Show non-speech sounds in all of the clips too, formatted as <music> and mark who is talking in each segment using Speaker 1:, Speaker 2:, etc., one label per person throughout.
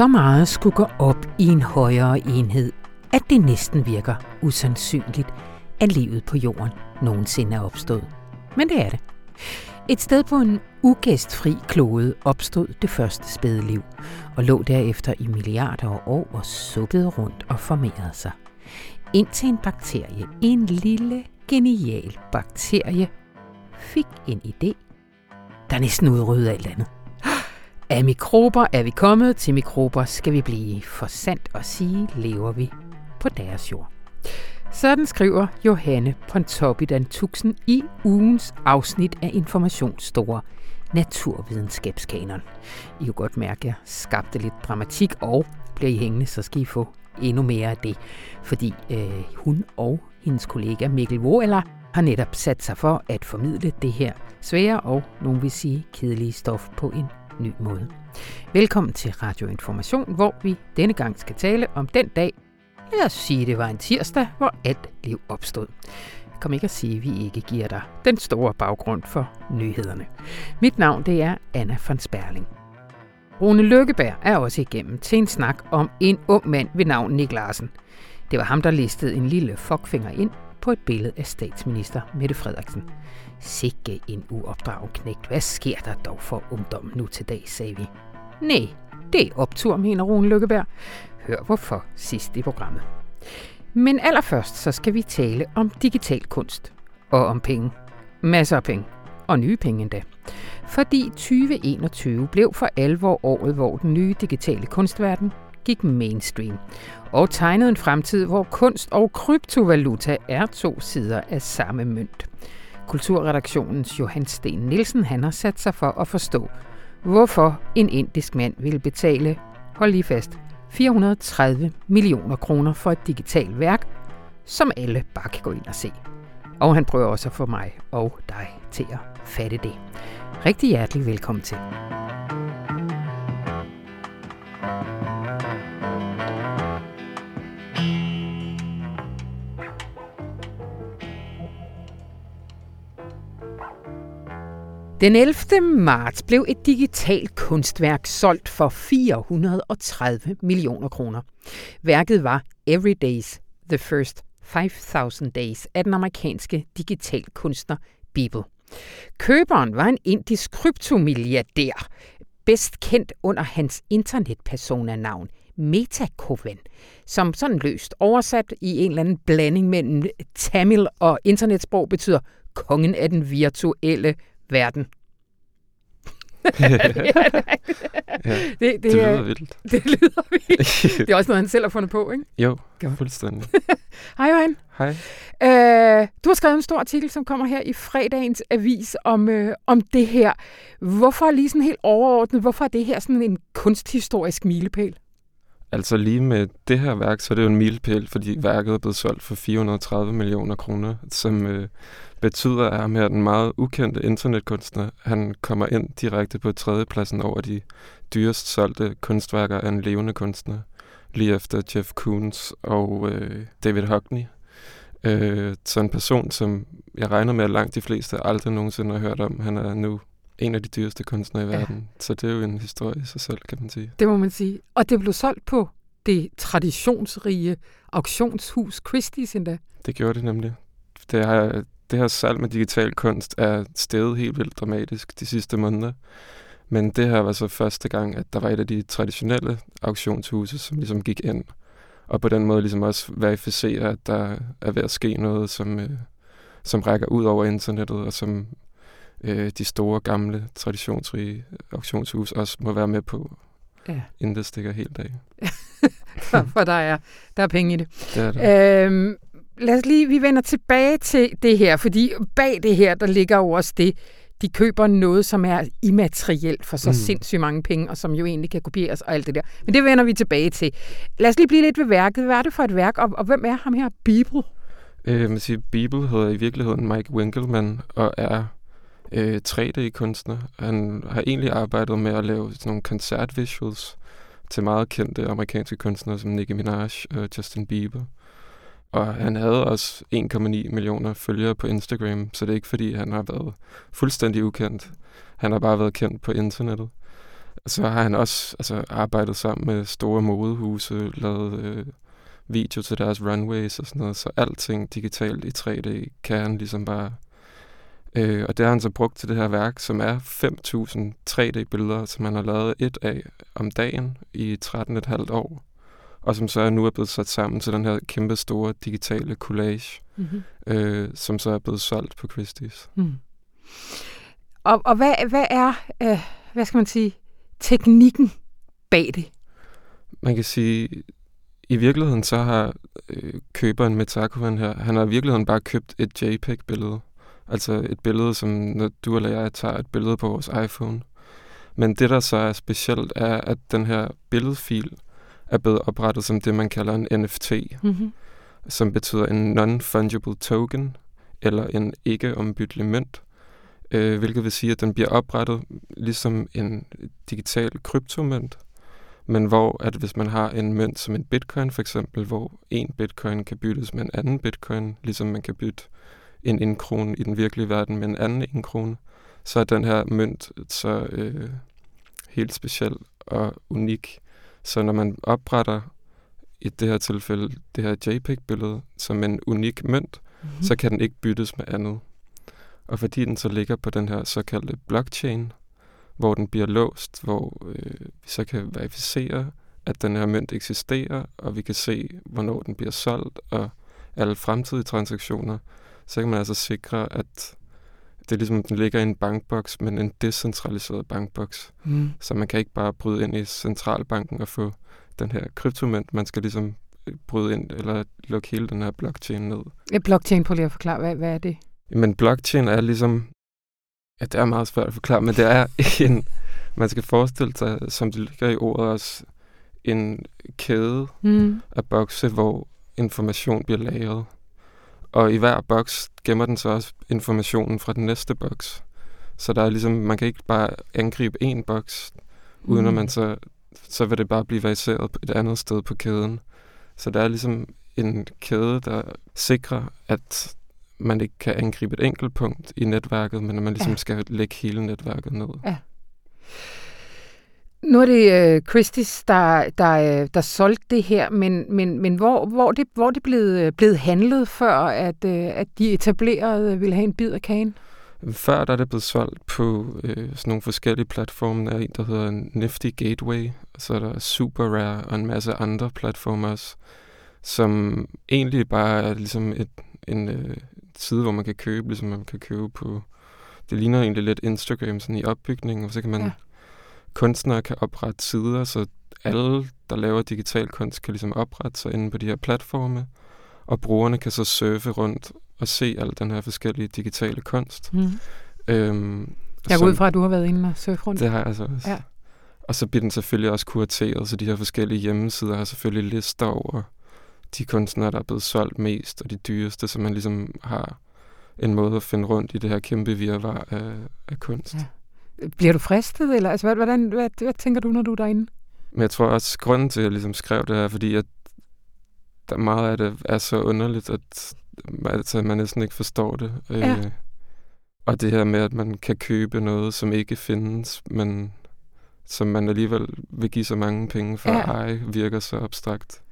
Speaker 1: Så meget skulle gå op i en højere enhed, at det næsten virker usandsynligt, at livet på jorden nogensinde er opstået. Men det er det. Et sted på en ugæstfri klode opstod det første spæde liv, og lå derefter i milliarder af år og suppede rundt og formerede sig. Indtil en bakterie, en lille genial bakterie, fik en idé, der næsten udryddede alt andet. Af mikrober er vi kommet, til mikrober skal vi blive. For sandt at sige, lever vi på deres jord. Sådan skriver Johanne Pontoppidan Tuxen i ugens afsnit af Informationsstore Naturvidenskabskanon. I kan godt mærke, at jeg skabte lidt dramatik, og bliver I hængende, så skal I få endnu mere af det. Fordi øh, hun og hendes kollega Mikkel Voeller har netop sat sig for at formidle det her svære og, nogen vil sige, kedelige stof på en ny måde. Velkommen til Radio Information, hvor vi denne gang skal tale om den dag, lad os sige, det var en tirsdag, hvor alt liv opstod. Kom ikke at sige, at vi ikke giver dig den store baggrund for nyhederne. Mit navn det er Anna von Sperling. Rune Lykkeberg er også igennem til en snak om en ung mand ved navn Nick Larsen. Det var ham, der listede en lille fuckfinger ind på et billede af statsminister Mette Frederiksen. Sikke en uopdraget knægt. Hvad sker der dog for ungdommen nu til dag, sagde vi. Nej, det er optur, mener Rune Lykkeberg. Hør hvorfor sidst i programmet. Men allerførst så skal vi tale om digital kunst og om penge. Masser af penge. Og nye penge endda. Fordi 2021 blev for alvor året, hvor den nye digitale kunstverden gik mainstream og tegnede en fremtid, hvor kunst og kryptovaluta er to sider af samme mønt. Kulturredaktionens Johan Sten Nielsen han har sat sig for at forstå, hvorfor en indisk mand ville betale, hold lige fast, 430 millioner kroner for et digitalt værk, som alle bare kan gå ind og se. Og han prøver også at få mig og dig til at fatte det. Rigtig hjertelig velkommen til. Den 11. marts blev et digitalt kunstværk solgt for 430 millioner kroner. Værket var Everyday's The First 5000 Days af den amerikanske digital kunstner Beeple. Køberen var en indisk kryptomilliardær, bedst kendt under hans internetpersona-navn Metakoven, som sådan løst oversat i en eller anden blanding mellem Tamil og internetsprog betyder kongen af den virtuelle verden. <laughs>
Speaker 2: ja, det, det, det lyder vildt. <laughs>
Speaker 1: Det lyder vildt. <laughs> Det er også noget, han selv har fundet på, ikke?
Speaker 2: Jo, Godt. fuldstændig.
Speaker 1: Hej Johan.
Speaker 2: Hej.
Speaker 1: Uh, du har skrevet en stor artikel, som kommer her i fredagens avis om, uh, om det her. Hvorfor lige sådan helt overordnet, hvorfor er det her sådan en kunsthistorisk milepæl?
Speaker 2: Altså lige med det her værk, så er det jo en milepæl, fordi værket er blevet solgt for 430 millioner kroner, som øh, betyder, at ham her, den meget ukendte internetkunstner, han kommer ind direkte på tredjepladsen over de dyrest solgte kunstværker af en levende kunstner, lige efter Jeff Koons og øh, David Hockney. Øh, så en person, som jeg regner med, at langt de fleste aldrig nogensinde har hørt om. Han er nu en af de dyreste kunstnere i verden. Ja. Så det er jo en historie i sig selv, kan man sige.
Speaker 1: Det må man sige. Og det blev solgt på det traditionsrige auktionshus Christie's endda.
Speaker 2: Det gjorde det nemlig. Det har, det her salg med digital kunst er steget helt vildt dramatisk de sidste måneder. Men det her var så første gang, at der var et af de traditionelle auktionshuse, som ligesom gik ind. Og på den måde ligesom også verificerer, at der er ved at ske noget, som, øh, som rækker ud over internettet, og som øh, de store, gamle, traditionsrige auktionshus også må være med på, ja. inden det stikker helt af. <laughs>
Speaker 1: for, for der er, der er penge i det.
Speaker 2: det, er der. Øhm,
Speaker 1: lad os lige, vi vender tilbage til det her, fordi bag det her, der ligger jo også det, de køber noget, som er immaterielt for så mm. sindssygt mange penge, og som jo egentlig kan kopieres og alt det der. Men det vender vi tilbage til. Lad os lige blive lidt ved værket. Hvad er det for et værk, og, og hvem er ham her, Bibel?
Speaker 2: Øh, man siger, Bibel hedder i virkeligheden Mike Winkelmann, og er øh, 3D-kunstner. Han har egentlig arbejdet med at lave sådan nogle koncertvisuals til meget kendte amerikanske kunstnere som Nicki Minaj og Justin Bieber. Og han havde også 1,9 millioner følgere på Instagram, så det er ikke fordi, han har været fuldstændig ukendt. Han har bare været kendt på internettet. Så har han også altså, arbejdet sammen med store modehuse, lavet øh, video til deres runways og sådan noget, så alting digitalt i 3D kan han ligesom bare... Øh, og det har han så brugt til det her værk, som er 5.000 3D-billeder, som han har lavet et af om dagen i 13,5 år, og som så nu er blevet sat sammen til den her kæmpe store digitale collage, mm-hmm. øh, som så er blevet solgt på Christie's. Mm.
Speaker 1: Og, og hvad, hvad er, øh, hvad skal man sige, teknikken bag det?
Speaker 2: Man kan sige, i virkeligheden så har øh, køberen med Takovan her, han har i virkeligheden bare købt et JPEG-billede. Altså et billede, som når du eller jeg tager et billede på vores iPhone. Men det, der så er specielt, er, at den her billedfil er blevet oprettet som det, man kalder en NFT, mm-hmm. som betyder en non-fungible token, eller en ikke-ombyttelig mønt, øh, hvilket vil sige, at den bliver oprettet ligesom en digital kryptomønt, men hvor at hvis man har en mønt som en bitcoin for eksempel, hvor en bitcoin kan byttes med en anden bitcoin, ligesom man kan bytte en en krone i den virkelige verden med en anden en krone, så er den her mønt så øh, helt speciel og unik. Så når man opretter i det her tilfælde det her JPEG-billede som en unik mønt, mm-hmm. så kan den ikke byttes med andet. Og fordi den så ligger på den her såkaldte blockchain, hvor den bliver låst, hvor øh, vi så kan verificere, at den her mønt eksisterer, og vi kan se, hvornår den bliver solgt, og alle fremtidige transaktioner, så kan man altså sikre, at det er ligesom, den ligger i en bankboks, men en decentraliseret bankboks. Mm. Så man kan ikke bare bryde ind i centralbanken og få den her kryptomønt. Man skal ligesom øh, bryde ind, eller lukke hele den her blockchain ned.
Speaker 1: Ja, blockchain, prøv lige at forklare, hvad, hvad er det?
Speaker 2: Men blockchain er ligesom Ja, det er meget svært at forklare, men det er <laughs> en... Man skal forestille sig, som det ligger i ordet også, en kæde mm. af bokse, hvor information bliver lagret. Og i hver boks gemmer den så også informationen fra den næste boks. Så der er ligesom, man kan ikke bare angribe en boks, uden mm. at man så, så vil det bare blive verificeret et andet sted på kæden. Så der er ligesom en kæde, der sikrer, at man ikke kan angribe et enkelt punkt i netværket, men at man ligesom ja. skal lægge hele netværket ned. Ja.
Speaker 1: Nu er det uh, Christie's, der, der, der solgte det her, men, men, men hvor, hvor, det, hvor det blev, øh, blevet handlet før, at, uh, at de etablerede ville have en bid af kagen?
Speaker 2: Før der er det blevet solgt på uh, sådan nogle forskellige platforme. Der er en, der hedder Nifty Gateway, og så er der Super Rare og en masse andre platformer også, som egentlig bare er ligesom et, en, uh, side, hvor man kan købe, ligesom man kan købe på... Det ligner egentlig lidt Instagram sådan i opbygningen, og så kan man... Ja. Kunstnere kan oprette sider, så alle, der laver digital kunst, kan ligesom oprette sig inde på de her platforme, og brugerne kan så surfe rundt og se al den her forskellige digitale kunst. Mm.
Speaker 1: Øhm, jeg går ud fra, at du har været inde og surfe rundt.
Speaker 2: Det har jeg altså også. Ja. Og så bliver den selvfølgelig også kurateret, så de her forskellige hjemmesider har selvfølgelig lister over de kunstnere, der er blevet solgt mest, og de dyreste, så man ligesom har en måde at finde rundt i det her kæmpe virvar af, af kunst. Ja.
Speaker 1: Bliver du fristet, eller altså, hvordan, hvad, hvad tænker du, når du er derinde?
Speaker 2: Men jeg tror også, grunden til, at jeg ligesom skrev det her, fordi at der meget af det er så underligt, at altså, man næsten ikke forstår det. Ja. Øh, og det her med, at man kan købe noget, som ikke findes, men som man alligevel vil give så mange penge for ja. at eje, virker så abstrakt.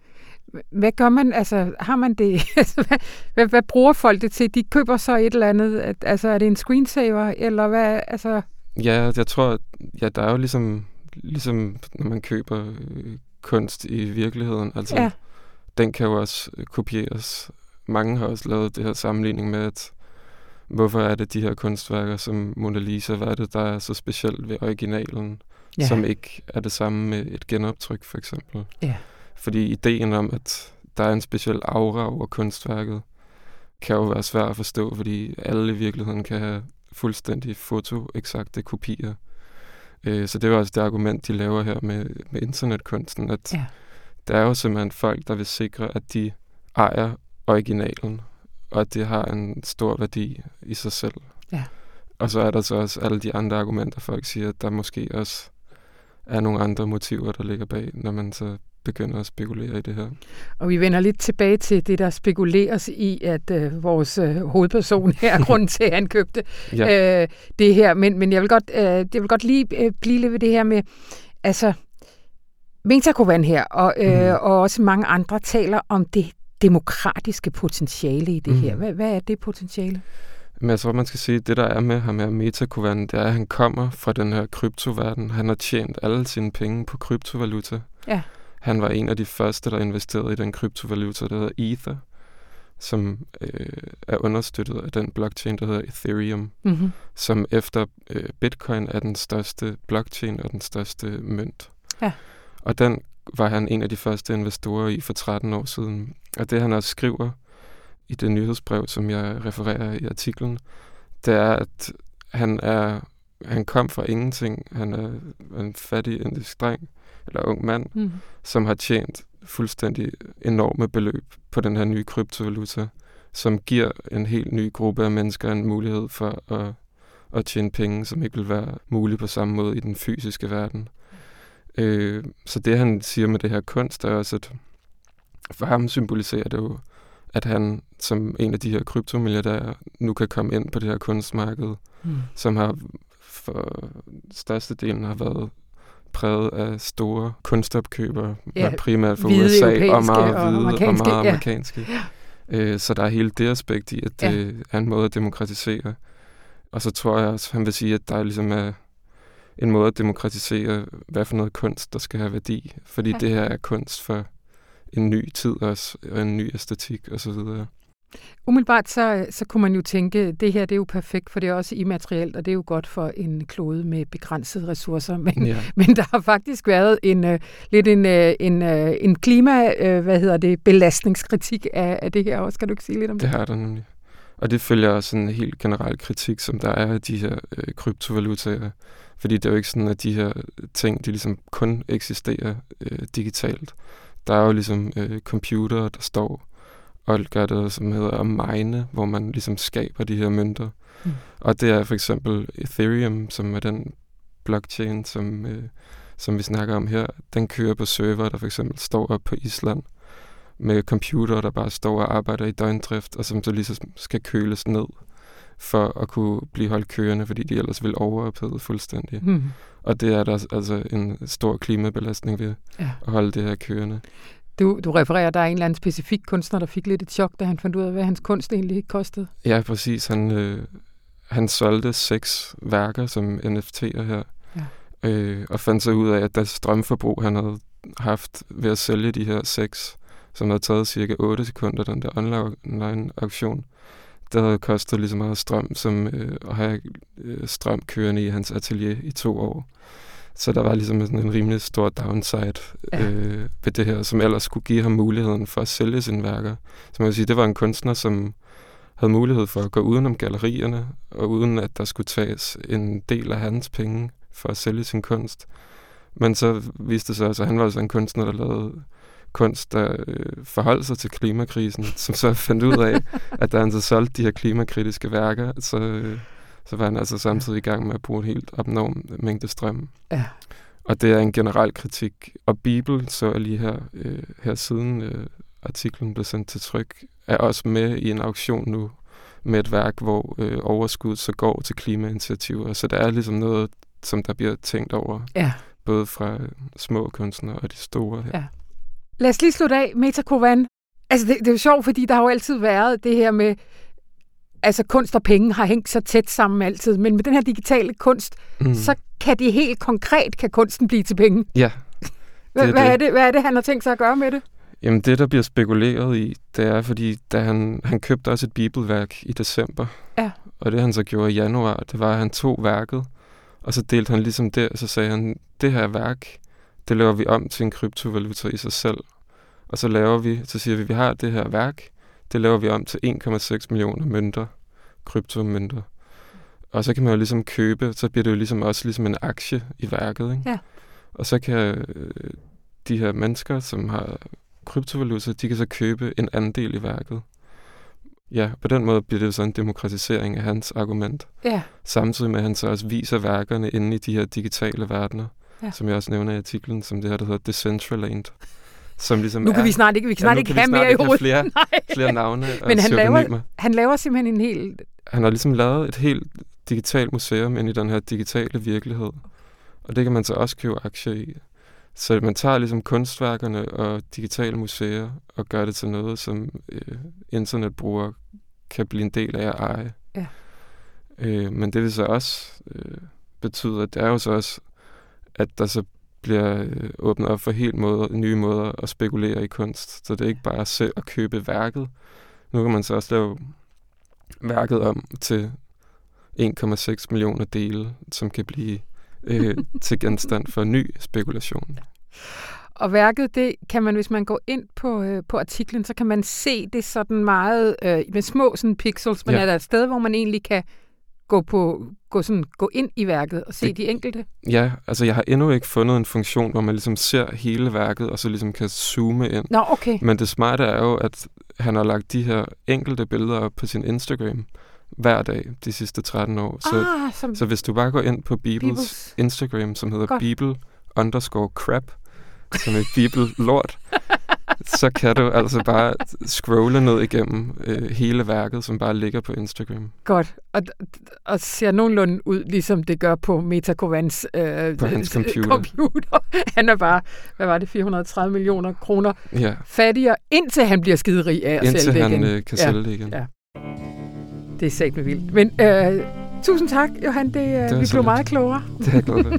Speaker 1: Hvad gør man? Altså, har man det? <laughs> Altså, hvad, hvad, hvad bruger folk det til? De køber så et eller andet. Altså, er det en screensaver, eller hvad? Altså...
Speaker 2: Ja, jeg tror, ja, der er jo ligesom, ligesom når man køber øh, kunst i virkeligheden. Altså, ja. den kan jo også øh, kopieres. Mange har også lavet det her sammenligning med, at hvorfor er det de her kunstværker som Mona Lisa, hvad er det, der er så specielt ved originalen, ja. som ikke er det samme med et genoptryk, for eksempel. Ja. Fordi ideen om, at der er en speciel aura over kunstværket, kan jo være svært at forstå, fordi alle i virkeligheden kan have fuldstændig foto-eksakte kopier. Øh, så det er også det argument, de laver her med, med internetkunsten, at ja. der er jo simpelthen folk, der vil sikre, at de ejer originalen, og at det har en stor værdi i sig selv. Ja. Og så er der så også alle de andre argumenter, folk siger, at der måske også er nogle andre motiver, der ligger bag, når man så begynder at spekulere i det her.
Speaker 1: Og vi vender lidt tilbage til det, der spekuleres i, at øh, vores øh, hovedperson her er <laughs> grunden til, at han købte ja. øh, det her. Men, men jeg, vil godt, øh, jeg vil godt lige øh, blive lidt ved det her med, altså, Metakovan her, og, øh, mm. og også mange andre taler om det demokratiske potentiale i det mm. her. Hvad, hvad er det potentiale?
Speaker 2: Men jeg tror, man skal sige, at det, der er med ham her, Metakovan, det er, at han kommer fra den her kryptoverden. Han har tjent alle sine penge på kryptovaluta.
Speaker 1: Ja.
Speaker 2: Han var en af de første, der investerede i den kryptovaluta, der hedder Ether, som øh, er understøttet af den blockchain, der hedder Ethereum,
Speaker 1: mm-hmm.
Speaker 2: som efter øh, Bitcoin er den største blockchain og den største mønt.
Speaker 1: Ja.
Speaker 2: Og den var han en af de første investorer i for 13 år siden. Og det han også skriver i det nyhedsbrev, som jeg refererer i artiklen, det er, at han er han kom fra ingenting. Han er en fattig indisk dreng, eller ung mand,
Speaker 1: mm.
Speaker 2: som har tjent fuldstændig enorme beløb på den her nye kryptovaluta, som giver en helt ny gruppe af mennesker en mulighed for at, at tjene penge, som ikke vil være muligt på samme måde i den fysiske verden. Øh, så det, han siger med det her kunst, er også, at for ham symboliserer det jo, at han som en af de her kryptomilliardærer nu kan komme ind på det her kunstmarked,
Speaker 1: mm.
Speaker 2: som har for størstedelen har været præget af store kunstopkøbere, ja, primært fra USA og meget
Speaker 1: og
Speaker 2: hvide
Speaker 1: amerikanske,
Speaker 2: og meget
Speaker 1: ja.
Speaker 2: amerikanske. Øh, så der er hele det aspekt i, at det ja. er en måde at demokratisere. Og så tror jeg også, han vil sige, at der ligesom er en måde at demokratisere, hvad for noget kunst, der skal have værdi. Fordi ja. det her er kunst for en ny tid også, og en ny æstetik osv.
Speaker 1: Umiddelbart så, så kunne man jo tænke, det her det er jo perfekt, for det er også immaterielt, og det er jo godt for en klode med begrænsede ressourcer. <laughs> Men,
Speaker 2: Ja.
Speaker 1: men der har faktisk været en uh, lidt en, uh, en, uh, en klima, uh, hvad hedder det, belastningskritik af, af det her også. Kan du ikke sige lidt om
Speaker 2: Det
Speaker 1: det?
Speaker 2: har der nemlig. Og det følger også en helt generel kritik, som der er af de her øh, kryptovalutaer. Fordi det er jo ikke sådan, at de her ting, de ligesom kun eksisterer øh, digitalt. Der er jo ligesom øh, computere, der står og gør det, som hedder at mine, hvor man ligesom skaber de her mønter.
Speaker 1: Mm.
Speaker 2: Og det er for eksempel Ethereum, som er den blockchain, som, øh, som vi snakker om her. Den kører på server, der for eksempel står op på Island med computere, der bare står og arbejder i døgndrift, og som så ligesom skal køles ned for at kunne blive holdt kørende, fordi de ellers vil overophede fuldstændig.
Speaker 1: Hmm.
Speaker 2: Og det er der altså en stor klimabelastning ved
Speaker 1: Ja.
Speaker 2: at holde det her kørende.
Speaker 1: Du, du refererer, der er en eller anden specifik kunstner, der fik lidt et chok, da han fandt ud af, hvad hans kunst egentlig kostede.
Speaker 2: Ja, præcis. Han, øh, han solgte seks værker som NFT'er her,
Speaker 1: Ja.
Speaker 2: øh, og fandt så ud af, at det strømforbrug, han havde haft ved at sælge de her seks, som havde taget cirka 8 sekunder, den der online auktion, det havde kostet lige så meget strøm, som øh, at have øh, strøm kørende i hans atelier i to år. Så der var ligesom sådan en rimelig stor downside
Speaker 1: Ja.
Speaker 2: øh, ved det her, som ellers skulle give ham muligheden for at sælge sine værker. Så man vil sige, det var en kunstner, som havde mulighed for at gå udenom gallerierne, og uden at der skulle tages en del af hans penge for at sælge sin kunst. Men så viste det sig, altså, at han var altså en kunstner, der lavede kunst, der øh, forholdt sig til klimakrisen, som så <laughs> fandt ud af, at da han så solgte de her klimakritiske værker, så, øh, så var han altså samtidig i gang med at bruge en helt abnorm mængde strøm.
Speaker 1: Ja.
Speaker 2: Og det er en generel kritik. Og Bibel, så jeg lige her, øh, her siden øh, artiklen blev sendt til tryk, er også med i en auktion nu med et værk, hvor øh, overskud så går til klimainitiativer. Så der er ligesom noget, som der bliver tænkt over,
Speaker 1: Ja.
Speaker 2: både fra små kunstnere og de store her.
Speaker 1: Ja. Lad os lige slutte af. Metakovan. Altså, det, det er jo sjovt, fordi der har jo altid været det her med, altså kunst og penge har hængt så tæt sammen altid, men med den her digitale kunst,
Speaker 2: Mm.
Speaker 1: så kan det helt konkret, kan kunsten blive til penge.
Speaker 2: Ja,
Speaker 1: Hvad, <laughs>
Speaker 2: Det er
Speaker 1: hvad,
Speaker 2: det.
Speaker 1: er det, hvad er det, han har tænkt sig at gøre med det?
Speaker 2: Jamen det, der bliver spekuleret i, det er, fordi da han, han købte også et bibelværk i december.
Speaker 1: Ja.
Speaker 2: Og det han så gjorde i januar, det var, at han tog værket, og så delte han ligesom det, og så sagde han, det her værk, det laver vi om til en kryptovaluta i sig selv. Og så laver vi, så siger vi, vi har det her værk, det laver vi om til 1,6 millioner mønter, kryptomønter. Og så kan man jo ligesom købe, så bliver det jo ligesom også ligesom en aktie i værket, ikke?
Speaker 1: Ja.
Speaker 2: Og så kan øh, de her mennesker, som har kryptovaluta, de kan så købe en andel i værket. Ja, på den måde bliver det jo så en demokratisering af hans argument.
Speaker 1: Ja.
Speaker 2: Samtidig med, at han så også viser værkerne inde i de her digitale verdener,
Speaker 1: Ja.
Speaker 2: som jeg også nævner i artiklen, som det her, der hedder Decentraland. Som ligesom
Speaker 1: Nu kan
Speaker 2: er,
Speaker 1: vi snart ikke, vi kan snart
Speaker 2: nu
Speaker 1: ikke
Speaker 2: kan
Speaker 1: have mere i hovedet.
Speaker 2: flere,
Speaker 1: Nej.
Speaker 2: flere navne <laughs> og
Speaker 1: Men han laver, han laver simpelthen en helt...
Speaker 2: Han har ligesom lavet et helt digitalt museum ind i den her digitale virkelighed. Og det kan man så også købe aktier i. Så man tager ligesom kunstværkerne og digitale museer og gør det til noget, som øh, internetbrugere kan blive en del af at eje.
Speaker 1: Ja.
Speaker 2: Øh, men det vil så også øh, betyde, at det er jo så også, at der så bliver øh, åbnet op for helt måder, nye måder at spekulere i kunst. Så det er ikke bare selv at købe værket. Nu kan man så også lave værket om til 1,6 millioner dele, som kan blive øh, <laughs> til genstand for ny spekulation.
Speaker 1: Og værket, det kan man, hvis man går ind på, øh, på artiklen, så kan man se det sådan meget øh, med små sådan pixels, men
Speaker 2: Ja.
Speaker 1: er der et sted, hvor man egentlig kan gå, på, gå, sådan, gå ind i værket og se
Speaker 2: Det-
Speaker 1: de enkelte?
Speaker 2: Ja, altså jeg har endnu ikke fundet en funktion, hvor man ligesom ser hele værket, og så ligesom kan zoome ind.
Speaker 1: Nå, okay.
Speaker 2: Men det smarte er jo, at han har lagt de her enkelte billeder op på sin Instagram hver dag de sidste 13 år. Så,
Speaker 1: ah, som
Speaker 2: så hvis du bare går ind på Bibels,
Speaker 1: Bibels.
Speaker 2: Instagram, som hedder
Speaker 1: Godt.
Speaker 2: Bibel underscore crap, som er Bibel lort, <laughs> så kan du altså bare scrolle ned igennem øh, hele værket, som bare ligger på Instagram.
Speaker 1: godt. Og, og ser nogenlunde ud, ligesom det gør på Metakovans øh,
Speaker 2: På hans computer.
Speaker 1: computer. <laughs> Han er bare, hvad var det, 430 millioner kroner
Speaker 2: Ja,
Speaker 1: fattigere, indtil han bliver skiderig af at
Speaker 2: indtil
Speaker 1: sælge det
Speaker 2: han
Speaker 1: igen.
Speaker 2: øh, kan
Speaker 1: Ja.
Speaker 2: sælge det igen.
Speaker 1: Ja. Det er sagt med vildt. Men øh, tusind tak, Johan. Det, øh,
Speaker 2: var
Speaker 1: vi blev
Speaker 2: lidt.
Speaker 1: meget klogere.
Speaker 2: Det er jeg glad <laughs>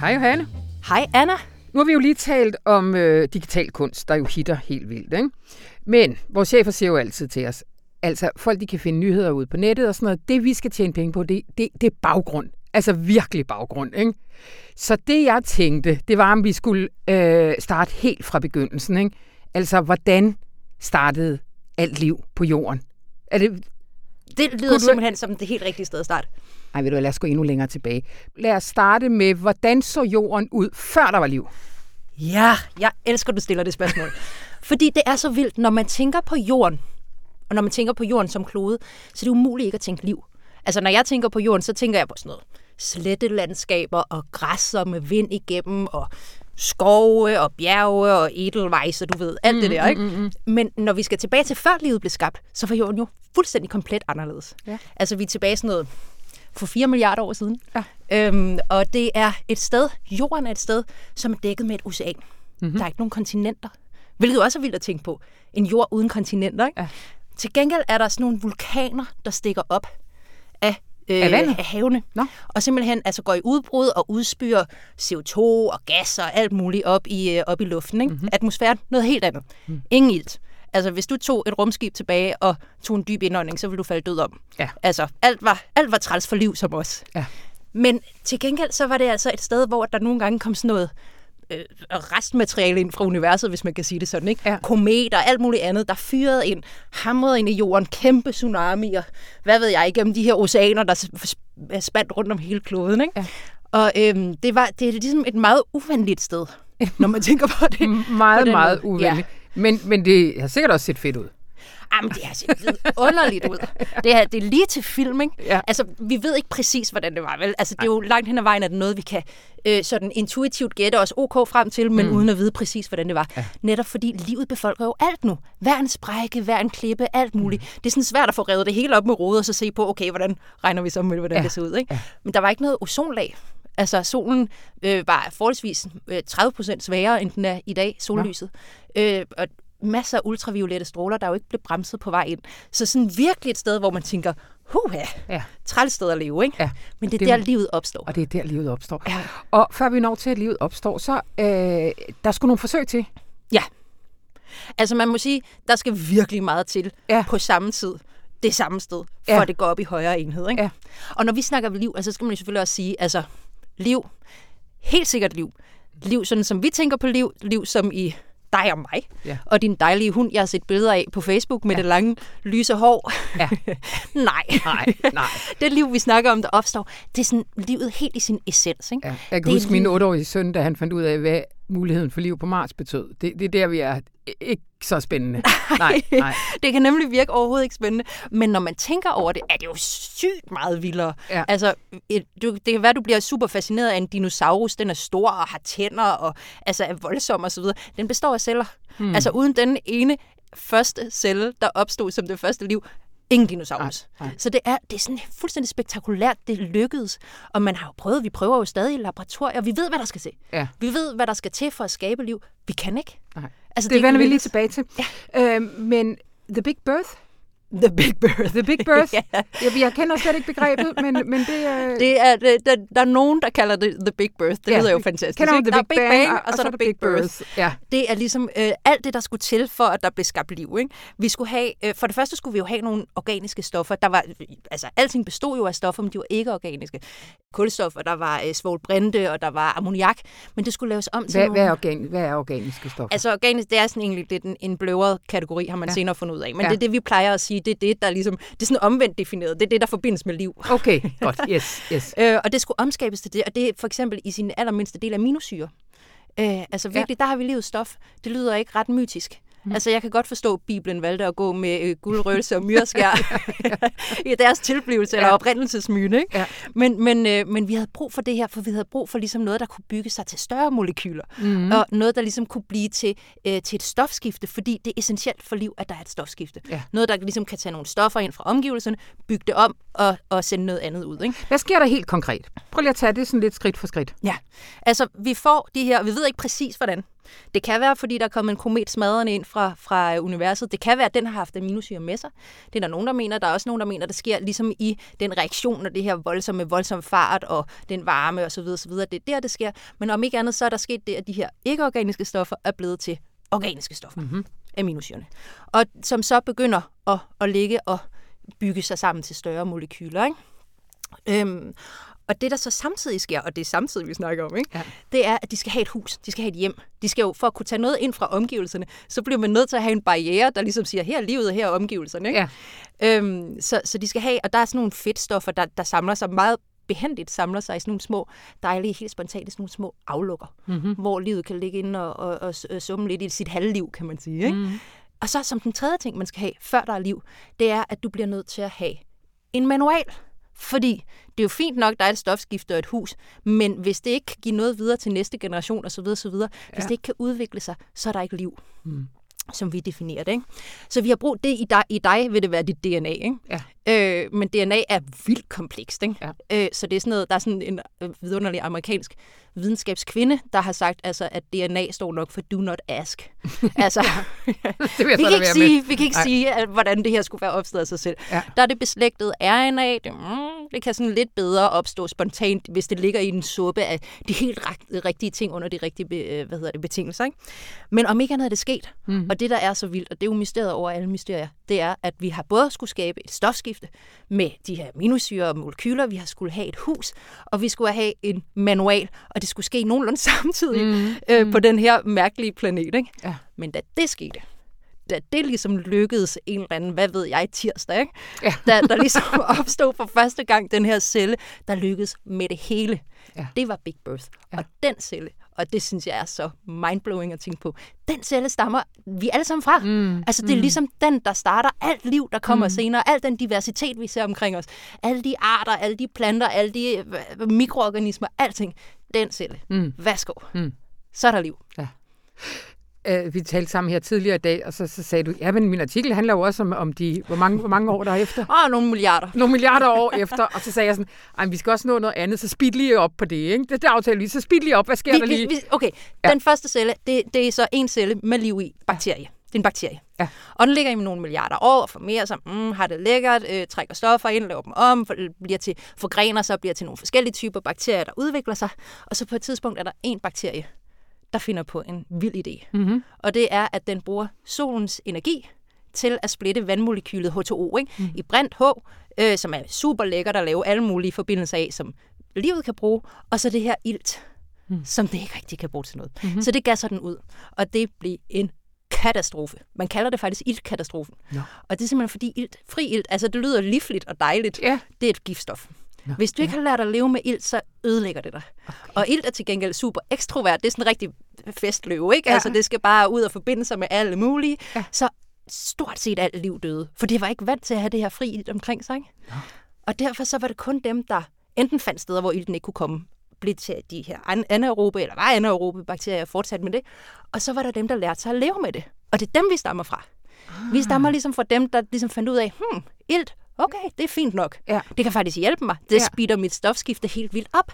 Speaker 1: Hej Johanne.
Speaker 3: Hej Anna.
Speaker 1: Nu har vi jo lige talt om øh, digital kunst, der jo hitter helt vildt. Ikke? Men vores chefer siger jo altid til os, altså folk de kan finde nyheder ud på nettet og sådan noget. Det vi skal tjene penge på, det, det, det er baggrund. Altså virkelig baggrund. Ikke? Så det jeg tænkte, det var om vi skulle øh, starte helt fra begyndelsen. Ikke? Altså hvordan startede alt liv på jorden? Er det,
Speaker 3: Det lyder
Speaker 1: du-
Speaker 3: simpelthen som det helt rigtige sted at starte.
Speaker 1: ej, ved du lad os gå endnu længere tilbage. Lad os starte med, hvordan så jorden ud, før der var liv?
Speaker 3: Ja, jeg elsker, at du stiller det spørgsmål. <laughs> Fordi det er så vildt, når man tænker på jorden, og når man tænker på jorden som klode, så er det umuligt ikke at tænke liv. Altså, når jeg tænker på jorden, så tænker jeg på sådan noget slettelandskaber og græsser med vind igennem, og skove og bjerge og edelweiss, og du ved, alt det der, ikke? Mm, mm, mm. Men når vi skal tilbage til før livet blev skabt, så var jorden jo fuldstændig komplet anderledes.
Speaker 1: Ja.
Speaker 3: Altså, vi er tilbage sådan noget for 4 milliarder år siden.
Speaker 1: Ja.
Speaker 3: Øhm, og det er et sted, jorden er et sted, som er dækket med et ocean. Mm-hmm. Der er ikke nogen kontinenter. Hvilket også er vildt at tænke på. En jord uden kontinenter, ikke?
Speaker 1: Ja.
Speaker 3: Til gengæld er der sådan nogle vulkaner, der stikker op af, øh,
Speaker 1: Af vandet?
Speaker 3: af havene.
Speaker 1: Nå.
Speaker 3: Og simpelthen altså går i udbrud og udspyr CO2 og gas og alt muligt op i, øh, op i luften. Ikke? Mm-hmm. Atmosfæren, noget helt andet. Mm. Ingen ilt. Altså, hvis du tog et rumskib tilbage og tog en dyb indånding, så ville du falde død om.
Speaker 1: Ja.
Speaker 3: Altså, alt var, alt var træls for liv som os.
Speaker 1: Ja.
Speaker 3: Men til gengæld, så var det altså et sted, hvor der nogle gange kom sådan noget øh, restmateriale ind fra universet, hvis man kan sige det sådan, ikke?
Speaker 1: Ja.
Speaker 3: Kometer, alt muligt andet, der fyrede ind, hamrede ind i jorden, kæmpe tsunamier, hvad ved jeg, igennem de her oceaner, der er spændt rundt om hele kloden, ikke?
Speaker 1: Ja.
Speaker 3: Og øhm, det, var, det er ligesom et meget uvenligt sted, når man tænker på det.
Speaker 1: Meget,
Speaker 3: på
Speaker 1: meget uvenligt. Ja. Men, men det har sikkert også set fedt ud.
Speaker 3: Jamen, det har set underligt ud. <laughs> Det er, det er lige til film, ikke?
Speaker 1: Ja.
Speaker 3: Altså, vi ved ikke præcis, hvordan det var, vel? Altså, det er jo langt hen ad vejen, at det er noget, vi kan øh, sådan intuitivt gætte os ok frem til, men mm. uden at vide præcis, hvordan det var. Ja. Netop fordi livet befolker jo alt nu. Hver en sprække, hver en klippe, alt muligt. Mm. Det er sådan svært at få revet det hele op med rodet, og så se på, okay, hvordan regner vi så med, hvordan
Speaker 1: Ja.
Speaker 3: ja. det ser ud, ikke? Ja. Men der var ikke noget ozonlag. Altså, solen øh, var forholdsvis øh, 30% svagere, end den er i dag, sollyset. Øh, og masser af ultraviolette stråler, der jo ikke blev bremset på vej ind. Så sådan virkelig et ssted, hvor man tænker, huha,
Speaker 1: Ja.
Speaker 3: træls sted at leve, ikke?
Speaker 1: Ja.
Speaker 3: Men det er
Speaker 1: Det er-
Speaker 3: der, livet opstår.
Speaker 1: Og det er der, livet opstår.
Speaker 3: Ja.
Speaker 1: Og før vi når til, at livet opstår, så øh, der skulle nogle forsøg til.
Speaker 3: Ja. Altså man må sige, der skal virkelig meget til
Speaker 1: Ja.
Speaker 3: på samme tid, det samme sted, for
Speaker 1: Ja.
Speaker 3: at det går op i højere enhed. Ikke?
Speaker 1: Ja.
Speaker 3: Og når vi snakker liv, altså, så skal man jo selvfølgelig også sige, altså liv, helt sikkert liv. Liv sådan som vi tænker på liv, liv som i dig og mig,
Speaker 1: Ja.
Speaker 3: og din dejlige hund, jeg har set billeder af på Facebook med ja. det lange, lyse hår.
Speaker 1: Ja. <laughs>
Speaker 3: nej.
Speaker 1: Nej, nej. <laughs>
Speaker 3: det liv, vi snakker om, der opstår, det er sådan livet helt i sin essens. Ikke?
Speaker 1: Ja. Jeg kan
Speaker 3: Det
Speaker 1: huske min
Speaker 3: lige-
Speaker 1: 8-årige søn, da han fandt ud af, hvad muligheden for liv på Mars betød. Det, det er der, vi er ikke så spændende. <laughs> Nej, nej. <laughs>
Speaker 3: Det kan nemlig virke overhovedet ikke spændende, men når man tænker over det, er det jo sygt meget vildere.
Speaker 1: Ja.
Speaker 3: Altså, et, du, det kan være, du bliver super fascineret af en dinosaurus. Den er stor og har tænder og altså, er voldsom osv. Den består af celler. Hmm. Altså, uden den ene første celle, der opstod som det første liv, ingen dinosaurus.
Speaker 1: Nej, nej.
Speaker 3: Så det er, det er sådan fuldstændig spektakulært, det lykkedes. Og man har jo prøvet, vi prøver jo stadig i laboratorier, vi ved, hvad der skal til.
Speaker 1: Ja.
Speaker 3: Vi ved, hvad der skal til for at skabe liv. Vi kan ikke.
Speaker 1: nej.
Speaker 3: Altså,
Speaker 1: Det vender vi lige tilbage til. Ja. Øh, men The Big Birth?
Speaker 3: The Big Birth.
Speaker 1: The Big Birth? <laughs>
Speaker 3: ja.
Speaker 1: jeg, jeg kender slet ikke begrebet, men, men det er... <laughs>
Speaker 3: Det er, det, der, der er nogen, der kalder det The Big Birth. Det
Speaker 1: Ja,
Speaker 3: lyder jo fantastisk.
Speaker 1: kender
Speaker 3: ikke?
Speaker 1: The
Speaker 3: der er
Speaker 1: Big Bang, og,
Speaker 3: og så er der Big Birth.
Speaker 1: Ja.
Speaker 3: Det er ligesom øh, alt det, der skulle til for, at der blev skabt liv. Ikke? Vi skulle have, øh, for det første skulle vi jo have nogle organiske stoffer. Der var, altså, alting bestod jo af stoffer, men de var ikke organiske. Kulstoffer, der var øh, svovlbrinte, og der var ammoniak, men det skulle laves om til
Speaker 1: Hvad,
Speaker 3: nogle...
Speaker 1: hvad, er organ, hvad er organiske stoffer?
Speaker 3: Altså organisk, det er sådan egentlig lidt en, en bløvret kategori, har man
Speaker 1: Ja.
Speaker 3: senere fundet ud af. Men
Speaker 1: ja.
Speaker 3: det er det, vi plejer at sige, det er det, der ligesom, det er sådan omvendt defineret. Det er det, der forbindes med liv.
Speaker 1: Okay, <laughs> godt. Yes, yes.
Speaker 3: Øh, og det skulle omskabes til det, og det er for eksempel i sin allermindste del aminosyre. Øh, altså virkelig, ja. der har vi livets stof. Det lyder ikke ret mytisk. Mm. Altså, jeg kan godt forstå, at Bibelen valgte at gå med øh, guldrøgelse og myreskær <laughs> i deres tilblivelse, ja. eller oprindelsesmyne, ikke?
Speaker 1: Ja.
Speaker 3: Men, men, øh, men vi havde brug for det her, for vi havde brug for ligesom noget, der kunne bygge sig til større molekyler, mm. og noget, der ligesom kunne blive til, øh, til et stofskifte, fordi det er essentielt for liv, at der er et stofskifte.
Speaker 1: Ja.
Speaker 3: Noget, der ligesom kan tage nogle stoffer ind fra omgivelserne, bygge det om og, og sende noget andet ud, ikke?
Speaker 1: Hvad sker der helt konkret? Prøv lige at tage det sådan lidt skridt for skridt.
Speaker 3: Ja, altså vi får de her, vi ved ikke præcis hvordan. Det kan være, fordi der er kommet en komet smadrende ind fra, fra øh, universet. Det kan være, at den har haft aminosyre med sig. Det er der nogen, der mener. Der er også nogen, der mener, det sker ligesom i den reaktion af det her voldsomme, voldsomme fart og den varme osv. osv. Det er der, det sker. Men om ikke andet, så er der sket det, at de her ikke-organiske stoffer er blevet til organiske stoffer. Mm-hmm. Aminosyrene. Og som så begynder at, at ligge og bygge sig sammen til større molekyler. Ikke? Øhm, og det, der så samtidig sker, og det er samtidig, vi snakker om, ikke?
Speaker 1: Ja.
Speaker 3: det er, at de skal have et hus, de skal have et hjem. De skal jo, for at kunne tage noget ind fra omgivelserne, så bliver man nødt til at have en barriere, der ligesom siger, her er livet, her er omgivelserne. Ikke?
Speaker 1: Ja.
Speaker 3: Øhm, så, så de skal have, og der er sådan nogle fedtstoffer, der, der samler sig meget behendigt samler sig i sådan nogle små, dejlige, helt spontane, sådan nogle små aflukker, mm-hmm. hvor livet kan ligge inde og, og, og, og summe lidt i sit halvliv, kan man sige. Ikke? Mm-hmm. Og så som den tredje ting, man skal have, før der er liv, det er, at du bliver nødt til at have en manual. Fordi det er jo fint nok, der er et stofskifte og et hus, men hvis det ikke kan give noget videre til næste generation osv., osv. hvis
Speaker 1: Ja.
Speaker 3: det ikke kan udvikle sig, så er der ikke liv. Mm. Som vi definerer det. Ikke? Så vi har brug det i dig, i dig vil det være dit DNA. Ikke?
Speaker 1: Ja.
Speaker 3: Øh, men DNA er vildt komplekst. Ikke?
Speaker 1: Ja.
Speaker 3: Øh, så det er sådan noget, der er sådan en øh, vidunderlig amerikansk videnskabskvinde, der har sagt, altså, at DNA står nok for do not ask. <laughs> altså,
Speaker 1: Det vil jeg
Speaker 3: vi kan ikke sige,
Speaker 1: med.
Speaker 3: vi kan ikke
Speaker 1: Nej.
Speaker 3: sige at, hvordan det her skulle være opstået af sig selv.
Speaker 1: Ja.
Speaker 3: Der er det beslægtede RNA, det, mm, det kan sådan lidt bedre opstå spontant, hvis det ligger i en suppe af de helt rigtige ting under de rigtige øh, hvad hedder det, betingelser. Ikke? Men om ikke andet er det sket, mm. og det der er så vildt, og det er jo mysteriet over alle mysterier, det er, at vi har både skulle skabe et stofskifte med de her aminosyre og molekyler, vi har skulle have et hus, og vi skulle have en manual, og det skulle ske nogenlunde <laughs> samtidig mm. Øh, på den her mærkelige planet. Ikke?
Speaker 1: Ja.
Speaker 3: Men da det skete, da det ligesom lykkedes en eller anden, hvad ved jeg, tirsdag, ikke?
Speaker 1: Ja.
Speaker 3: Da, der ligesom <laughs> opstod for første gang den her celle, der lykkedes med det hele.
Speaker 1: Ja.
Speaker 3: Det var Big Birth.
Speaker 1: Ja.
Speaker 3: Og den celle, og det synes jeg er så mindblowing at tænke på, den celle stammer vi alle sammen fra.
Speaker 1: Mm.
Speaker 3: Altså det er ligesom den, der starter alt liv, der kommer mm. senere, al den diversitet, vi ser omkring os, alle de arter, alle de planter, alle de øh, mikroorganismer, alting, den celle.
Speaker 1: Mm.
Speaker 3: Værsgo.
Speaker 1: Mm.
Speaker 3: Så er der liv.
Speaker 1: Øh, vi talte sammen her tidligere i dag, og så, så sagde du, ja, men min artikel handler jo også om, om de, hvor mange, hvor mange år der er efter.
Speaker 3: Og nogle milliarder.
Speaker 1: Nogle milliarder år efter, og så sagde jeg sådan, Ej, vi skal også nå noget andet, så speed lige op på det, ikke? Det, det aftaler vi, så speed lige op, hvad sker der
Speaker 3: Vi,
Speaker 1: lige?
Speaker 3: vi, okay,
Speaker 1: ja.
Speaker 3: den første celle, det, det er så en celle med liv i, bakterie. Det er en bakterie.
Speaker 1: Ja.
Speaker 3: Og den ligger i nogle milliarder år og formerer sig, mm, har det lækkert, øh, trækker stoffer ind, laver dem om, for, bliver til, forgrener sig, bliver til nogle forskellige typer bakterier, der udvikler sig. Og så på et tidspunkt er der en bakterie, der finder på en vild idé.
Speaker 1: Mm-hmm.
Speaker 3: Og det er, at den bruger solens energi til at splitte vandmolekylet H2O ikke? Mm. i brint H, øh, som er super lækkert at lave alle mulige forbindelser af, som livet kan bruge, og så det her ilt. mm. som det ikke rigtig kan bruge til noget. Mm-hmm. Så det gav sådan ud, og det blev en katastrofe. Man kalder det faktisk iltkatastrofen.
Speaker 1: Nå.
Speaker 3: Og det er simpelthen fordi ilt, fri ilt, altså det lyder livligt og dejligt,
Speaker 1: Ja.
Speaker 3: det er et giftstof.
Speaker 1: Nå,
Speaker 3: Hvis du ikke har lært at leve med ilt, så ødelægger det dig. Okay. Og ilt er til gengæld super ekstrovert. Det er sådan en rigtig festløve, ikke?
Speaker 1: Ja.
Speaker 3: Ja. Altså det skal bare ud og forbinde sig med alle mulige.
Speaker 1: Ja.
Speaker 3: Så stort set alt liv døde. For det var ikke vant til at have det her fri omkring sig. Ikke? Og derfor så var det kun dem, der enten fandt steder, hvor ilten ikke kunne komme, blev til de her an- anaerobe, eller var anaerobe bakterier fortsat med det. Og så var der dem, der lærte sig at leve med det. Og det er dem, vi stammer fra. Ah. Vi stammer ligesom fra dem, der ligesom fandt ud af, hmm, ilt, okay, det er fint nok.
Speaker 1: Ja.
Speaker 3: Det kan faktisk hjælpe mig. Det
Speaker 1: Ja.
Speaker 3: speeder mit stofskifte helt vildt op.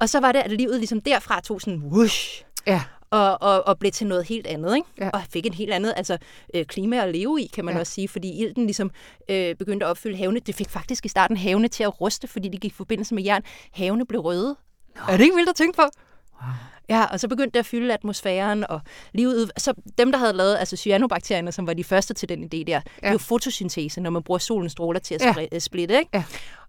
Speaker 3: Og så var det, at livet ligesom derfra tog sådan whoosh,
Speaker 1: Ja.
Speaker 3: og, og, og blev til noget helt andet. Ikke?
Speaker 1: Ja.
Speaker 3: Og fik et helt andet altså, øh, klima at leve i, kan man
Speaker 1: Ja.
Speaker 3: ja. også sige, fordi ilten ligesom øh, begyndte at opfylde havene. Det fik faktisk i starten havene til at ruste, fordi de gik i forbindelse med jern. Havene blev røde. Nå. Er det ikke vildt at tænke på?
Speaker 1: Wow.
Speaker 3: Ja, og så begyndte det at fylde atmosfæren, og livet. Så dem, der havde lavet altså cyanobakterierne, som var de første til den idé der, ja. det er jo fotosyntese, når man bruger solens stråler til at
Speaker 1: Ja.
Speaker 3: splitte, ikke?
Speaker 1: Ja.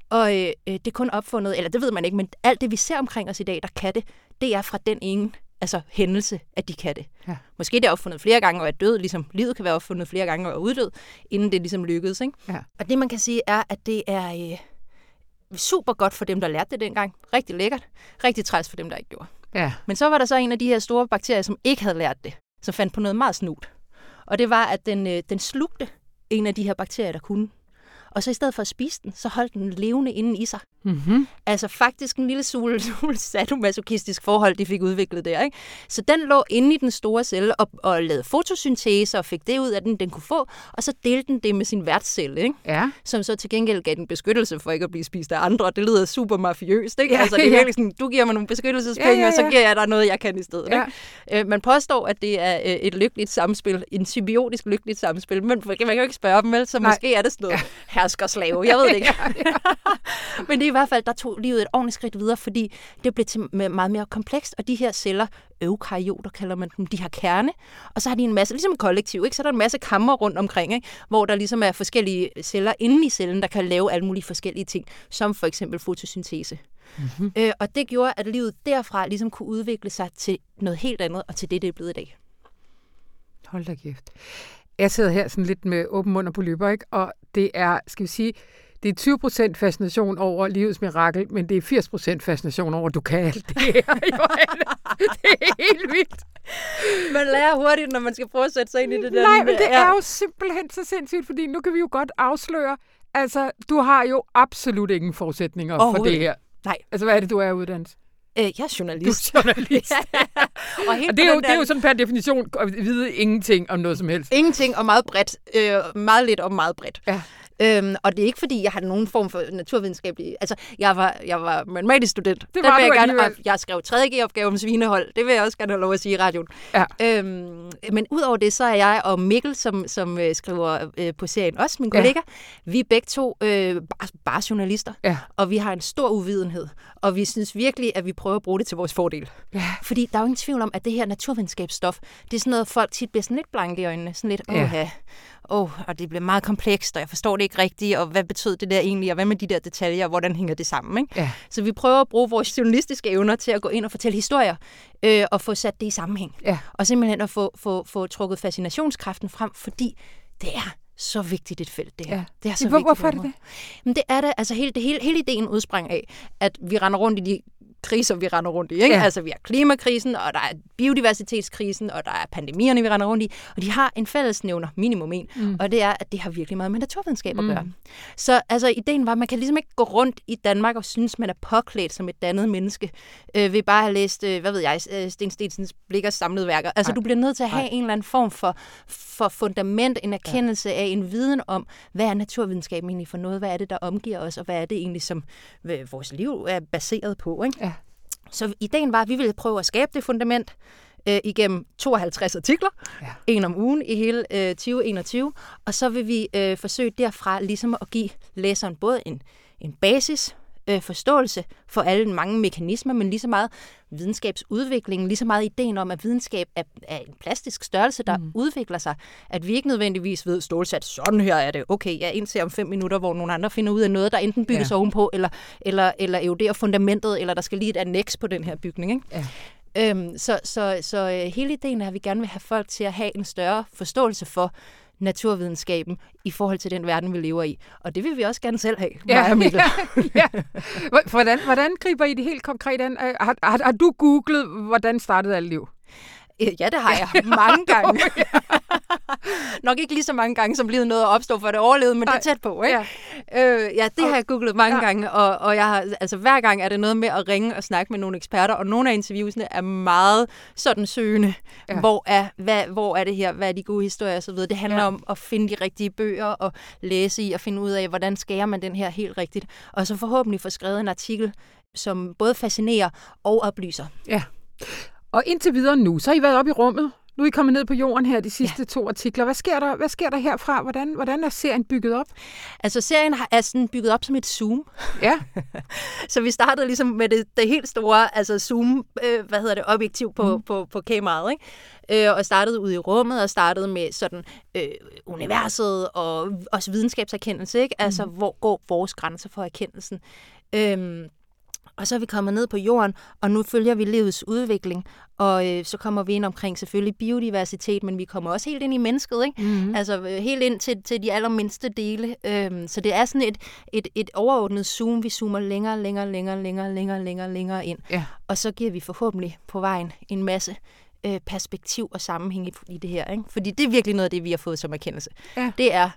Speaker 3: Og øh, det er kun opfundet, eller det ved man ikke, men alt det, vi ser omkring os i dag, der kan det, det er fra den ene altså hændelse, at de kan det.
Speaker 1: Ja.
Speaker 3: Måske det er opfundet flere gange og er død, ligesom livet kan være opfundet flere gange og er uddød, inden det ligesom lykkedes. Ikke?
Speaker 1: Ja.
Speaker 3: Og det man kan sige er, at det er øh, super godt for dem, der lærte det dengang. Rigtig lækkert. Rigtig træls for dem, der ikke gjorde.
Speaker 1: Ja.
Speaker 3: Men så var der så en af de her store bakterier, som ikke havde lært det, som fandt på noget meget snut. Og det var, at den, øh, den slugte en af de her bakterier, der kunne. Og så i stedet for at spise den, så holdt den levende inde i sig.
Speaker 1: Mm-hmm.
Speaker 3: Altså faktisk en lille sul, <laughs> sul sadomasochistisk forhold, de fik udviklet der. Ikke? Så den lå inde i den store celle og, og lavede fotosyntese og fik det ud af den, den kunne få. Og så delte den det med sin værtscelle, ikke?
Speaker 1: Ja.
Speaker 3: som så til gengæld gav den beskyttelse for ikke at blive spist af andre. Det lyder super mafiøst, ikke?
Speaker 1: Ja,
Speaker 3: altså, det er <laughs>
Speaker 1: ja.
Speaker 3: virkelig sådan, du giver mig nogle beskyttelsespenge,
Speaker 1: Ja, ja,
Speaker 3: og så
Speaker 1: ja.
Speaker 3: giver jeg dig noget, jeg kan i stedet.
Speaker 1: Ja.
Speaker 3: Ikke? Øh, man påstår, at det er øh, et lykkeligt samspil, en symbiotisk lykkeligt samspil, men man kan jo ikke spørge dem, vel? Så
Speaker 1: Nej.
Speaker 3: måske er det sådan noget <laughs> hersker-slave, jeg ved det ikke. <laughs> men det er i hvert fald, der tog livet et ordentligt skridt videre, fordi det blev til meget mere komplekst, og de her celler, eukaryoter kalder man dem, de har kerne, og så har de en masse, ligesom et kollektiv, ikke? så er der en masse kammer rundt omkring, ikke? hvor der ligesom er forskellige celler inde i cellen, der kan lave alle mulige forskellige ting, som for eksempel fotosyntese. Mm-hmm. Øh, og det gjorde, at livet derfra ligesom kunne udvikle sig til noget helt andet, og til det, det er blevet i dag.
Speaker 1: Hold da kæft. Jeg sidder her sådan lidt med åben mund og på løber, ikke? og det er, skal vi sige, det er 20 procent fascination over livets mirakel, men det er 80 procent fascination over, at du kan alt det her, <laughs> Johanne. Det er helt vildt.
Speaker 3: Man lærer hurtigt, når man skal prøve at sætte sig ind i det der.
Speaker 1: Nej, men det er jo simpelthen så sindssygt, fordi nu kan vi jo godt afsløre, altså, du har jo absolut ingen forudsætninger for det her.
Speaker 3: Nej,
Speaker 1: Altså, hvad er det, du er uddannet?
Speaker 3: Øh, jeg er journalist.
Speaker 1: Du er journalist. <laughs>
Speaker 3: og helt
Speaker 1: Og det er, jo,
Speaker 3: den
Speaker 1: det er
Speaker 3: der-
Speaker 1: jo sådan per definition at vide ingenting om noget som helst.
Speaker 3: Ingenting og meget bredt. Øh, meget lidt og meget bredt.
Speaker 1: Ja.
Speaker 3: Øhm, og det er ikke, fordi jeg har nogen form for naturvidenskabelig... Altså, jeg var, jeg var matematisk student.
Speaker 1: Det var
Speaker 3: vil
Speaker 1: du
Speaker 3: jeg, gerne, og jeg skrev 3. opgave om svinehold. Det vil jeg også gerne have lov at sige i radioen.
Speaker 1: Ja.
Speaker 3: Øhm, men udover det, så er jeg og Mikkel, som, som øh, skriver øh, på serien også, min
Speaker 1: Ja.
Speaker 3: kollega, vi er begge to øh, bare, bare journalister.
Speaker 1: Ja.
Speaker 3: Og vi har en stor uvidenhed. Og vi synes virkelig, at vi prøver at bruge det til vores fordel.
Speaker 1: Ja.
Speaker 3: Fordi der er jo ingen tvivl om, at det her naturvidenskabsstof, det er sådan noget, folk tit bliver sådan lidt blanke i øjnene. Sådan lidt, åh ja, oh, og det bliver meget komplekst, og jeg forstår det ikke rigtigt, og hvad betød det der egentlig, og hvad med de der detaljer, og hvordan hænger det sammen? Ikke?
Speaker 1: Ja.
Speaker 3: Så vi prøver at bruge vores journalistiske evner til at gå ind og fortælle historier, øh, og få sat det i sammenhæng.
Speaker 1: Ja.
Speaker 3: Og simpelthen at få, få, få trukket fascinationskraften frem, fordi det er så vigtigt et felt, det her.
Speaker 1: Ja.
Speaker 3: Det er så
Speaker 1: Hvor-
Speaker 3: vigtigt.
Speaker 1: hvorfor er
Speaker 3: et
Speaker 1: det det?
Speaker 3: Men det er det, altså hele, det hele, hele ideen udsprang af, at vi render rundt i de kriser, vi render rundt i. Ikke?
Speaker 1: Ja.
Speaker 3: Altså vi har klimakrisen, og der er biodiversitetskrisen, og der er pandemierne, vi render rundt i. Og de har en fællesnævner, minimum en, mm. og det er, at det har virkelig meget med naturvidenskab at gøre. Så altså, ideen var, at man kan ligesom ikke gå rundt i Danmark og synes, man er påklædt som et dannet menneske, øh, ved bare at have læst, øh, hvad ved jeg, øh, Sten Stensens Blikkers samlede værker. Altså,
Speaker 1: Nej.
Speaker 3: du bliver nødt til at have en eller anden form for, for fundament, en erkendelse af en viden om, hvad er naturvidenskab egentlig for noget, hvad er det, der omgiver os, og hvad er det egentlig, som vores liv er baseret på. Ikke?
Speaker 1: Ja.
Speaker 3: Så ideen var, at vi ville prøve at skabe det fundament øh, igennem 52 artikler,
Speaker 1: Ja.
Speaker 3: en om ugen i hele øh, 2021, og så vil vi øh, forsøge derfra ligesom at give læseren både en, en basis, øh, forståelse for alle mange mekanismer, men lige så meget videnskabsudviklingen, lige så meget ideen om, at videnskab er, er en plastisk størrelse, der mm. udvikler sig. At vi ikke nødvendigvis ved stålsat, sådan her er det, okay, jeg indser om fem minutter, hvor nogle andre finder ud af noget, der enten bygges
Speaker 1: Ja.
Speaker 3: ovenpå, eller, eller, eller eroderer fundamentet, eller der skal lige et annex på den her bygning. Ikke?
Speaker 1: Ja.
Speaker 3: Øhm, så så, så øh, hele ideen er, at vi gerne vil have folk til at have en større forståelse for naturvidenskaben i forhold til den verden, vi lever i. Og det vil vi også gerne selv have,
Speaker 1: Ja,
Speaker 3: Mikkel. <laughs>
Speaker 1: ja. Hvordan, hvordan griber I det helt konkret an? Øh, Har, har, har du googlet, hvordan startede alt liv?
Speaker 3: Ja, det har jeg <laughs> mange gange. <laughs> <laughs> Nok ikke lige så mange gange, som livet nåede at opstå, for det overlevede, men det er tæt på. Ikke? Ja. Øh, ja, det har jeg googlet mange
Speaker 1: Ja.
Speaker 3: gange, og, og jeg har, altså, hver gang er det noget med at ringe og snakke med nogle eksperter, og nogle af interviewsene er meget sådan søgende.
Speaker 1: Ja.
Speaker 3: Hvor, er, hvad, hvor er det her? Hvad er de gode historier osv.? Det handler
Speaker 1: ja.
Speaker 3: om at finde de rigtige bøger og læse i og finde ud af, hvordan skærer man den her helt rigtigt. Og så forhåbentlig få skrevet en artikel, som både fascinerer og oplyser.
Speaker 1: Ja. Og indtil videre nu, så har I været oppe i rummet. Nu er I kommet ned på jorden her, de sidste ja. to artikler. Hvad sker der, hvad sker der herfra? Hvordan, hvordan er serien bygget op?
Speaker 3: Altså serien har- er sådan bygget op som et zoom.
Speaker 1: Ja, <laughs>
Speaker 3: Så vi startede ligesom med det, det helt store altså zoom, øh, hvad hedder det, objektiv på, mm. på, på kameraet, ikke? Øh, og startede ude i rummet, og startede med sådan øh, universet og også videnskabserkendelse, ikke? Altså, hvor går vores grænser for erkendelsen? Øhm, og så er vi kommet ned på jorden, og nu følger vi livets udvikling, og øh, så kommer vi ind omkring selvfølgelig biodiversitet, men vi kommer også helt ind i mennesket, ikke?
Speaker 1: mm-hmm.
Speaker 3: Altså øh, helt ind til, til de allermindste dele. Øhm, så det er sådan et, et, et overordnet zoom. Vi zoomer længere, længere, længere, længere, længere, længere, længere ind.
Speaker 1: ja.
Speaker 3: Og så giver vi forhåbentlig på vejen en masse øh, perspektiv og sammenhæng i, i det her. Ikke? Fordi det er virkelig noget af det, vi har fået som erkendelse.
Speaker 1: Ja.
Speaker 3: Det er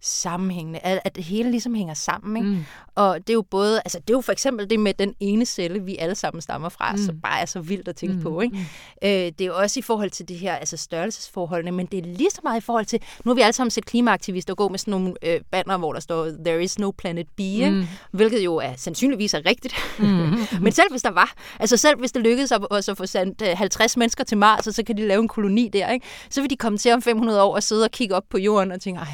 Speaker 3: sammenhængende, at, at det hele ligesom hænger sammen. Ikke?
Speaker 1: Mm.
Speaker 3: Og det er jo både, altså det er jo for eksempel det med den ene celle, vi alle sammen stammer fra, mm. så bare er så vildt at tænke
Speaker 1: Mm,
Speaker 3: mm. på. Ikke? Øh, det er jo også i forhold til det her, altså størrelsesforholdene, men det er lige så meget i forhold til, nu har vi alle sammen set klimaaktivister gå med sådan nogle øh, banner, hvor der står, there is no planet B, ikke?
Speaker 1: Mm.
Speaker 3: hvilket jo er sandsynligvis er rigtigt.
Speaker 1: Mm. <laughs>
Speaker 3: men selv hvis der var, altså selv hvis det lykkedes at, også at få sendt øh, 50 mennesker til Mars, og så kan de lave en koloni der, ikke? så vil de komme til om 500 år og sidde og kigge op på jorden og tænke, ej,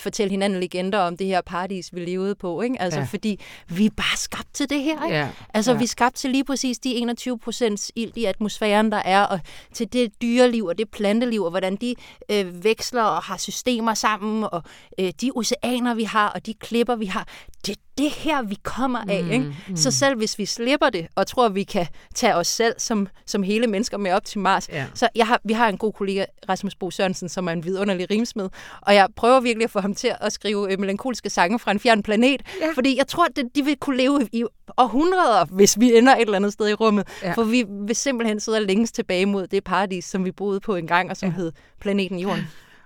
Speaker 3: fortælle hinanden legender om det her paradis, vi levede på. Ikke? Altså,
Speaker 1: Ja.
Speaker 3: fordi vi er bare skabt til det her. Ikke?
Speaker 1: Ja,
Speaker 3: Altså,
Speaker 1: ja.
Speaker 3: vi er skabt til lige præcis de 21 procent ilt i atmosfæren, der er, og til det dyreliv og det planteliv, og hvordan de øh, veksler og har systemer sammen, og øh, de oceaner, vi har, og de klipper, vi har. Det det her, vi kommer af.
Speaker 1: Mm,
Speaker 3: ikke? Så selv hvis vi slipper det, og tror, vi kan tage os selv som, som hele mennesker med op til Mars,
Speaker 1: Ja.
Speaker 3: så jeg har, vi har en god kollega, Rasmus Bo Sørensen, som er en vidunderlig rimsmed, og jeg prøver virkelig at få ham til at skrive øh, melankolske sange fra en fjern planet,
Speaker 1: Ja.
Speaker 3: fordi jeg tror, at de vil kunne leve i århundreder, hvis vi ender et eller andet sted i rummet.
Speaker 1: Ja.
Speaker 3: For vi vil simpelthen sidde længes tilbage mod det paradis, som vi boede på engang, og som
Speaker 1: ja.
Speaker 3: hed planeten Jorden.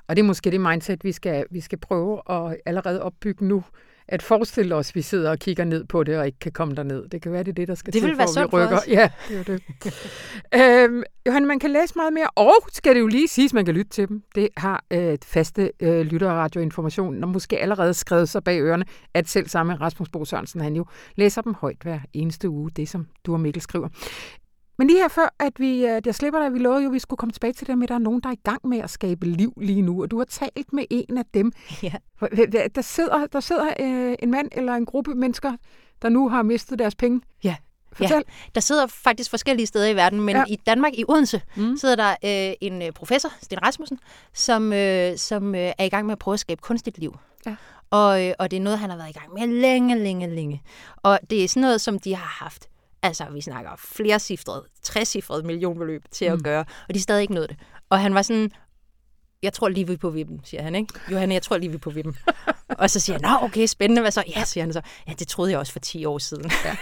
Speaker 1: Og det er måske det mindset, vi skal, vi skal prøve at allerede opbygge nu. At forestille os, at vi sidder og kigger ned på det, og ikke kan komme derned. Det kan være, det er det, der skal
Speaker 3: Det
Speaker 1: til,
Speaker 3: vil være
Speaker 1: for, vi
Speaker 3: for
Speaker 1: rykker.
Speaker 3: os.
Speaker 1: Ja, det er det. <laughs> øhm, Johan, man kan læse meget mere, og skal det jo lige siges, man kan lytte til dem. Det har øh, faste øh, lytter- og radioinformation, og måske allerede skrevet sig bag ørerne, at selv samme Rasmus Bo Sørensen, han jo læser dem højt hver eneste uge, det som du og Mikkel skriver. Men lige her før, at vi, øh, der slipper dig, vi lovede jo, at vi skulle komme tilbage til det med, at der er nogen, der er i gang med at skabe liv lige nu, og du har talt med en af dem.
Speaker 3: Ja.
Speaker 1: Der sidder, der sidder øh, en mand eller en gruppe mennesker, der nu har mistet deres penge.
Speaker 3: Ja.
Speaker 1: Fortæl.
Speaker 3: Der sidder faktisk forskellige steder i verden, men
Speaker 1: Ja.
Speaker 3: ja. i Danmark, i Odense,
Speaker 1: Mm.
Speaker 3: mm. sidder der øh, en øh, professor, Sten Rasmussen, som, øh, som øh, er i gang med at prøve at skabe kunstigt liv.
Speaker 1: Ja.
Speaker 3: Og, øh, og det er noget, han har været i gang med længe, længe, længe. Og det er sådan noget, som de har haft. Altså, vi snakker flere cifrede, trecifrede millionbeløb til
Speaker 1: Mm.
Speaker 3: at gøre, og de stadig ikke nået det. Og han var sådan, jeg tror lige, vi er på vippen, siger han, ikke? Johanne, jeg tror lige, vi er på vippen. <laughs> og så siger han, nå, okay, spændende, hvad så? Ja, siger han så. Ja, det troede jeg også for 10 år siden. Ja.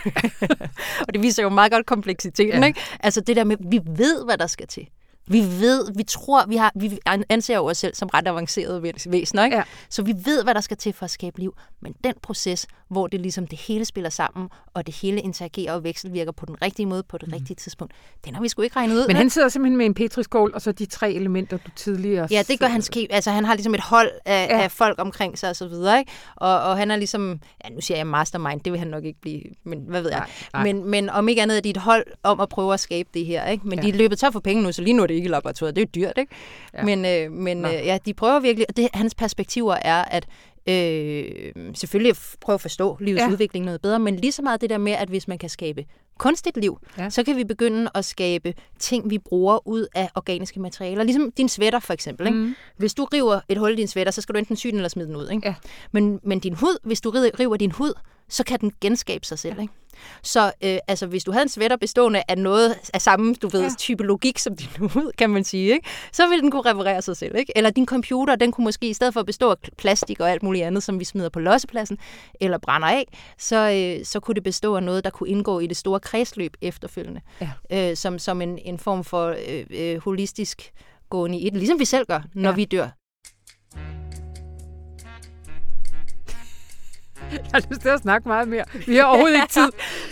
Speaker 3: <laughs> og det viser jo meget godt kompleksiteten,
Speaker 1: Ja.
Speaker 3: ikke? Altså det der med, vi ved, hvad der skal til. Vi ved, vi tror, vi har, vi anser jo os selv som ret avancerede væs- væsener, ikke?
Speaker 1: Ja.
Speaker 3: Så vi ved, hvad der skal til for at skabe liv. Men den proces, hvor det ligesom det hele spiller sammen, og det hele interagerer og vekselvirker på den rigtige måde, på det mm. rigtige tidspunkt, den har vi sgu ikke regnet ud.
Speaker 1: Men han sidder simpelthen med en petriskål, og så de tre elementer, du tidligere...
Speaker 3: Ja, det gør hans keep. Altså, han har ligesom et hold af,
Speaker 1: Ja.
Speaker 3: af folk omkring sig og så videre, ikke? Og, og han er ligesom, ja, nu siger jeg mastermind, det vil han nok ikke blive, men hvad ved jeg.
Speaker 1: Nej, nej.
Speaker 3: Men, men om ikke andet er de et hold om at prøve at skabe det her, ikke? Men
Speaker 1: ja.
Speaker 3: de er løbet tør for penge nu, så lige nu er det ikke laboratoriet. Det er jo dyrt, ikke?
Speaker 1: Ja.
Speaker 3: Ja. Men, øh, men
Speaker 1: Nå.
Speaker 3: øh, ja, de prøver virkelig, og det, hans perspektiver er, at øh, selvfølgelig prøve at forstå livets
Speaker 1: Ja.
Speaker 3: ja. udvikling noget bedre, men lige så meget det der med, at hvis man kan skabe kunstigt liv,
Speaker 1: Ja.
Speaker 3: ja. så kan vi begynde at skabe ting, vi bruger ud af organiske materialer. Ligesom din sweater for eksempel. Ikke?
Speaker 1: Mm.
Speaker 3: Hvis du river et hul i din sweater, så skal du enten sy den eller smide den ud. Ikke?
Speaker 1: Ja.
Speaker 3: Men, men din hud, hvis du ri- river din hud, så kan den genskabe sig selv. Ikke? Så øh, altså, hvis du havde en sweater bestående af noget af samme, du ved, ja. type logik som din <laughs> hud, kan man sige, ikke? så ville den kunne reparere sig selv. Ikke? Eller din computer, den kunne måske i stedet for at bestå af plastik og alt muligt andet, som vi smider på lossepladsen eller brænder af, så, øh, så kunne det bestå af noget, der kunne indgå i det store kredsløb efterfølgende. Ja. Øh, som, som en, en form for øh, øh, holistisk gående i et, ligesom vi selv gør, når ja. vi dør. <laughs>
Speaker 1: Jeg har lyst til at snakke meget mere. Vi har overhovedet ikke <laughs> tid.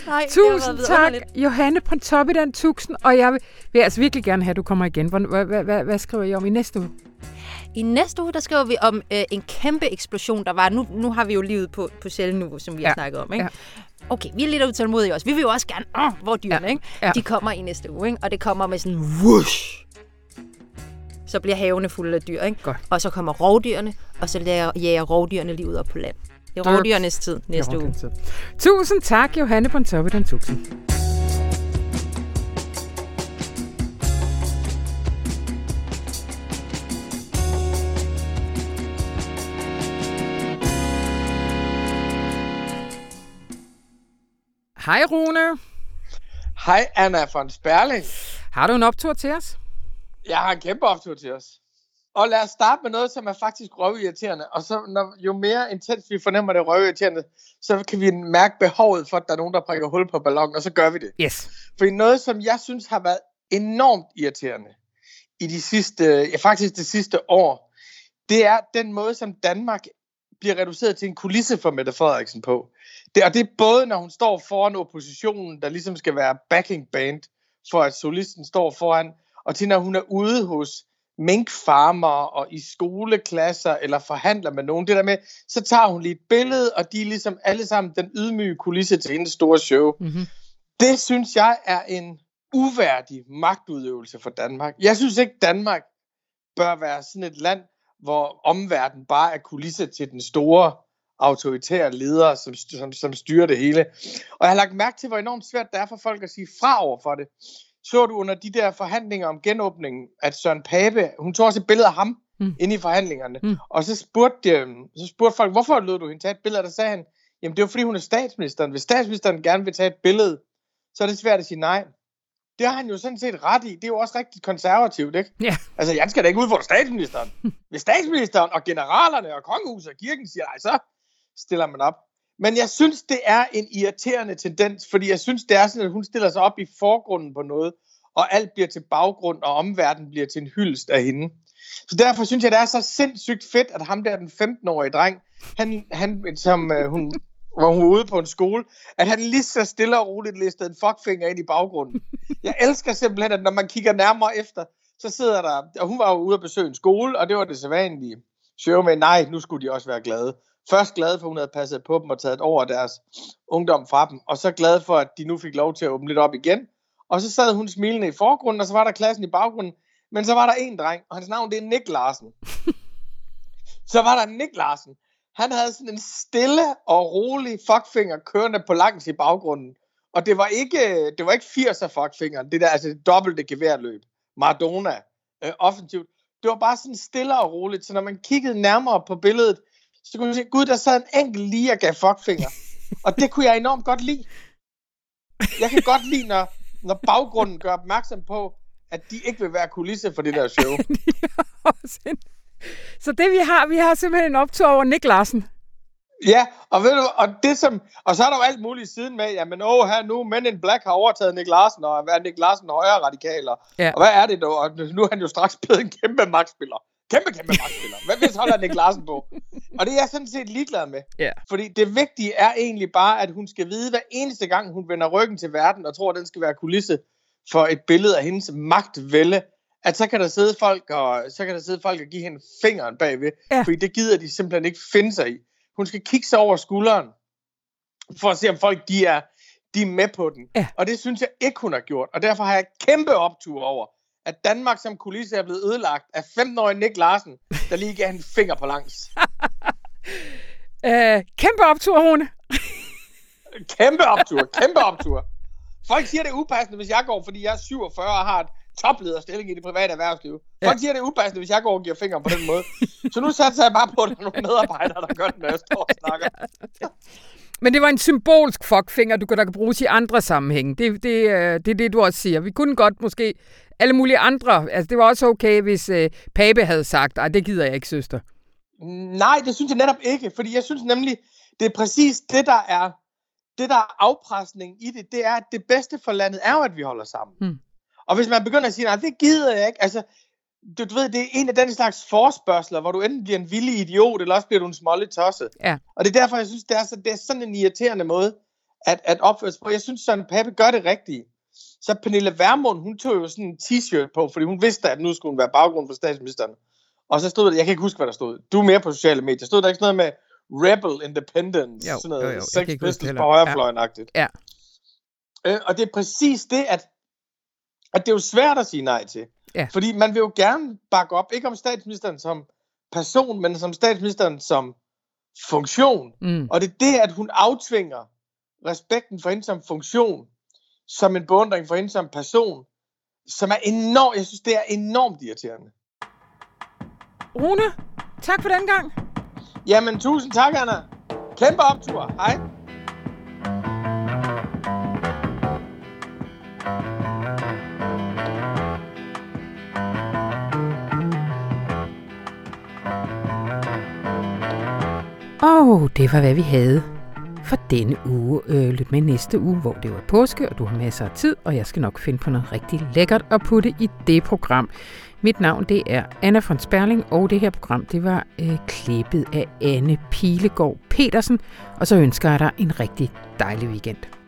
Speaker 1: Nej, Tusind tak, Johanne Pontoppidan Tuxen. Og jeg vil, vil altså virkelig gerne have, at du kommer igen. Hvad, hvad, hvad, hvad skriver I om i næste uge?
Speaker 3: I næste uge, der skriver vi om øh, en kæmpe eksplosion, der var. Nu, nu har vi jo livet på, på nu, som vi ja. har snakket om. Ikke? Ja. Okay, vi er lidt utålmodige også. Vi vil jo også gerne, åh, hvor dyrene, ja. ikke? Ja. De kommer i næste uge, ikke? Og det kommer med sådan whoosh. Så bliver havene fulde af dyr, ikke?
Speaker 1: Godt.
Speaker 3: Og så kommer rovdyrene, og så jager rovdyrene livet op på land. Det er rovdyrenes tid næste uge. Tid.
Speaker 1: Tusind tak, Johanne Pontoppidan Tuxen. Hej Rune.
Speaker 4: Hej Anna von Sperling.
Speaker 1: Har du en optur til os?
Speaker 4: Jeg har en kæmpe optur til os. Og lad os starte med noget, som er faktisk røvirriterende. Og så når, jo mere intens vi fornemmer det røvirriterende, så kan vi mærke behovet for, at der er nogen, der prikker hul på ballonen, og så gør vi det.
Speaker 1: Yes.
Speaker 4: For noget, som jeg synes har været enormt irriterende i de sidste, ja faktisk det sidste år, det er den måde, som Danmark bliver reduceret til en kulisse for Mette Frederiksen på. Det, og det er både, når hun står foran oppositionen, der ligesom skal være backing band, for at solisten står foran, og til når hun er ude hos minkfarmer og i skoleklasser eller forhandler med nogen. Det der med, så tager hun lige et billede, og de er ligesom alle sammen den ydmyge kulisse til hendes store show. Mm-hmm. Det synes jeg er en uværdig magtudøvelse for Danmark. Jeg synes ikke, Danmark bør være sådan et land, hvor omverdenen bare er kulisse til den store autoritære leder, som, som, som styrer det hele. Og jeg har lagt mærke til, hvor enormt svært det er for folk at sige fra over for det så du under de der forhandlinger om genåbningen, at Søren Pape, hun tog også et billede af ham mm. inde i forhandlingerne, mm. og så spurgte, de, så spurgte folk, hvorfor lød du hende tage et billede, og der sagde han, jamen det var fordi hun er statsministeren. Hvis statsministeren gerne vil tage et billede, så er det svært at sige nej. Det har han jo sådan set ret i. Det er jo også rigtig konservativt, ikke?
Speaker 1: Ja.
Speaker 4: Altså, jeg skal da ikke udfordre statsministeren. <laughs> Hvis statsministeren og generalerne og kongehuset og kirken siger, nej, så stiller man op. Men jeg synes, det er en irriterende tendens, fordi jeg synes, det er sådan, at hun stiller sig op i forgrunden på noget, og alt bliver til baggrund, og omverdenen bliver til en hyldest af hende. Så derfor synes jeg, det er så sindssygt fedt, at ham der, den 15-årige dreng, han, han som øh, hun, hvor hun var ude på en skole, at han lige så stille og roligt listede en fuckfinger ind i baggrunden. Jeg elsker simpelthen, at når man kigger nærmere efter, så sidder der, og hun var jo ude at besøge en skole, og det var det sædvanlige show med, nej, nu skulle de også være glade. Først glade for, at hun havde passet på dem og taget over deres ungdom fra dem, og så glade for, at de nu fik lov til at åbne lidt op igen. Og så sad hun smilende i forgrunden, og så var der klassen i baggrunden. Men så var der en dreng, og hans navn det er Nick Larsen. <laughs> så var der Nick Larsen. Han havde sådan en stille og rolig fuckfinger kørende på langs i baggrunden. Og det var ikke, det var ikke 80'er fuckfingeren, det der altså det dobbelte geværløb. Maradona, øh, offensivt. Det var bare sådan stille og roligt, så når man kiggede nærmere på billedet, så kunne man se, gud, der sad en enkelt lige og gav fuckfinger. Og det kunne jeg enormt godt lide. Jeg kan godt lide, når, når baggrunden gør opmærksom på, at de ikke vil være kulisse for det der show. <laughs>
Speaker 1: så det vi har, vi har simpelthen en optur over Nick Larsen.
Speaker 4: Ja, og ved du, og det som, og så er der jo alt muligt siden med, jamen åh her nu, Men in Black har overtaget Nick Larsen, og er Nick Larsen højere radikaler? Ja. Og hvad er det dog? Og nu er han jo straks blevet en kæmpe magtspiller. Kæmpe, kæmpe magtspiller. Hvad hvis holder Nick Larsen på? Og det er jeg sådan set ligeglad med.
Speaker 1: Ja.
Speaker 4: Fordi det vigtige er egentlig bare, at hun skal vide hver eneste gang, hun vender ryggen til verden, og tror, at den skal være kulisse for et billede af hendes magtvælde, at så kan der sidde folk og, så kan der sidde folk og give hende fingeren bagved. Ja. Fordi det gider de simpelthen ikke finde sig i. Hun skal kigge sig over skulderen, for at se, om folk de er, de er med på den.
Speaker 1: Ja.
Speaker 4: Og det synes jeg ikke, hun har gjort. Og derfor har jeg kæmpe optur over, at Danmark som kulisse er blevet ødelagt af 15-årige Nick Larsen, der lige gav en finger på langs. <laughs>
Speaker 1: øh, kæmpe optur, Rune.
Speaker 4: kæmpe optur, kæmpe optur. Folk siger, det er upassende, hvis jeg går, fordi jeg er 47 og har et toplederstilling i det private erhvervsliv. Folk ja. siger, det er upassende, hvis jeg går og giver fingre på den måde. Så nu satser jeg bare på, at der er nogle medarbejdere, der gør det, når jeg står og snakker. <laughs>
Speaker 1: Men det var en symbolsk fuckfinger, du kan, der kan bruges i andre sammenhænge. Det, det, øh, det er det, du også siger. Vi kunne godt måske alle mulige andre. Altså, det var også okay, hvis øh, Pape havde sagt, at det gider jeg ikke, søster.
Speaker 4: Nej, det synes jeg netop ikke, fordi jeg synes nemlig, det er præcis det, der er det, der er afpresning i det, det er, at det bedste for landet er jo, at vi holder sammen. Hmm. Og hvis man begynder at sige, nej, det gider jeg ikke, altså, du, du ved, det er en af den slags forspørgseler, hvor du enten bliver en villig idiot, eller også bliver du en smålig tosset.
Speaker 1: Ja.
Speaker 4: Og det er derfor, jeg synes, det er, så, det er sådan en irriterende måde at, at opføre sig på. Jeg synes, Søren Pape gør det rigtigt. Så Pernille Vermund, hun tog jo sådan en t-shirt på, fordi hun vidste, at nu skulle hun være baggrund for statsministeren. Og så stod der, jeg kan ikke huske, hvad der stod. Du er mere på sociale medier. Stod der ikke sådan noget med Rebel Independence?
Speaker 1: Jo,
Speaker 4: sådan noget
Speaker 1: jo, jo.
Speaker 4: Sex Pistols på højrefløjen-agtigt.
Speaker 1: Ja.
Speaker 4: Øh, og det er præcis det, at, at det er jo svært at sige nej til.
Speaker 1: Ja.
Speaker 4: Fordi man vil jo gerne bakke op, ikke om statsministeren som person, men som statsministeren som funktion.
Speaker 1: Mm.
Speaker 4: Og det er det, at hun aftvinger respekten for hende som funktion, som en beundring for hende som person, som er enormt, jeg synes, det er enormt irriterende.
Speaker 1: Rune, tak for den gang.
Speaker 4: Jamen, tusind tak, Anna. Kæmpe optur. Hej.
Speaker 1: Og det var, hvad vi havde for denne uge. Øh, lyt med næste uge, hvor det var påske, og du har masser af tid, og jeg skal nok finde på noget rigtig lækkert at putte i det program. Mit navn det er Anna von Sperling, og det her program det var øh, klippet af Anne Pilegaard Petersen, og så ønsker jeg dig en rigtig dejlig weekend.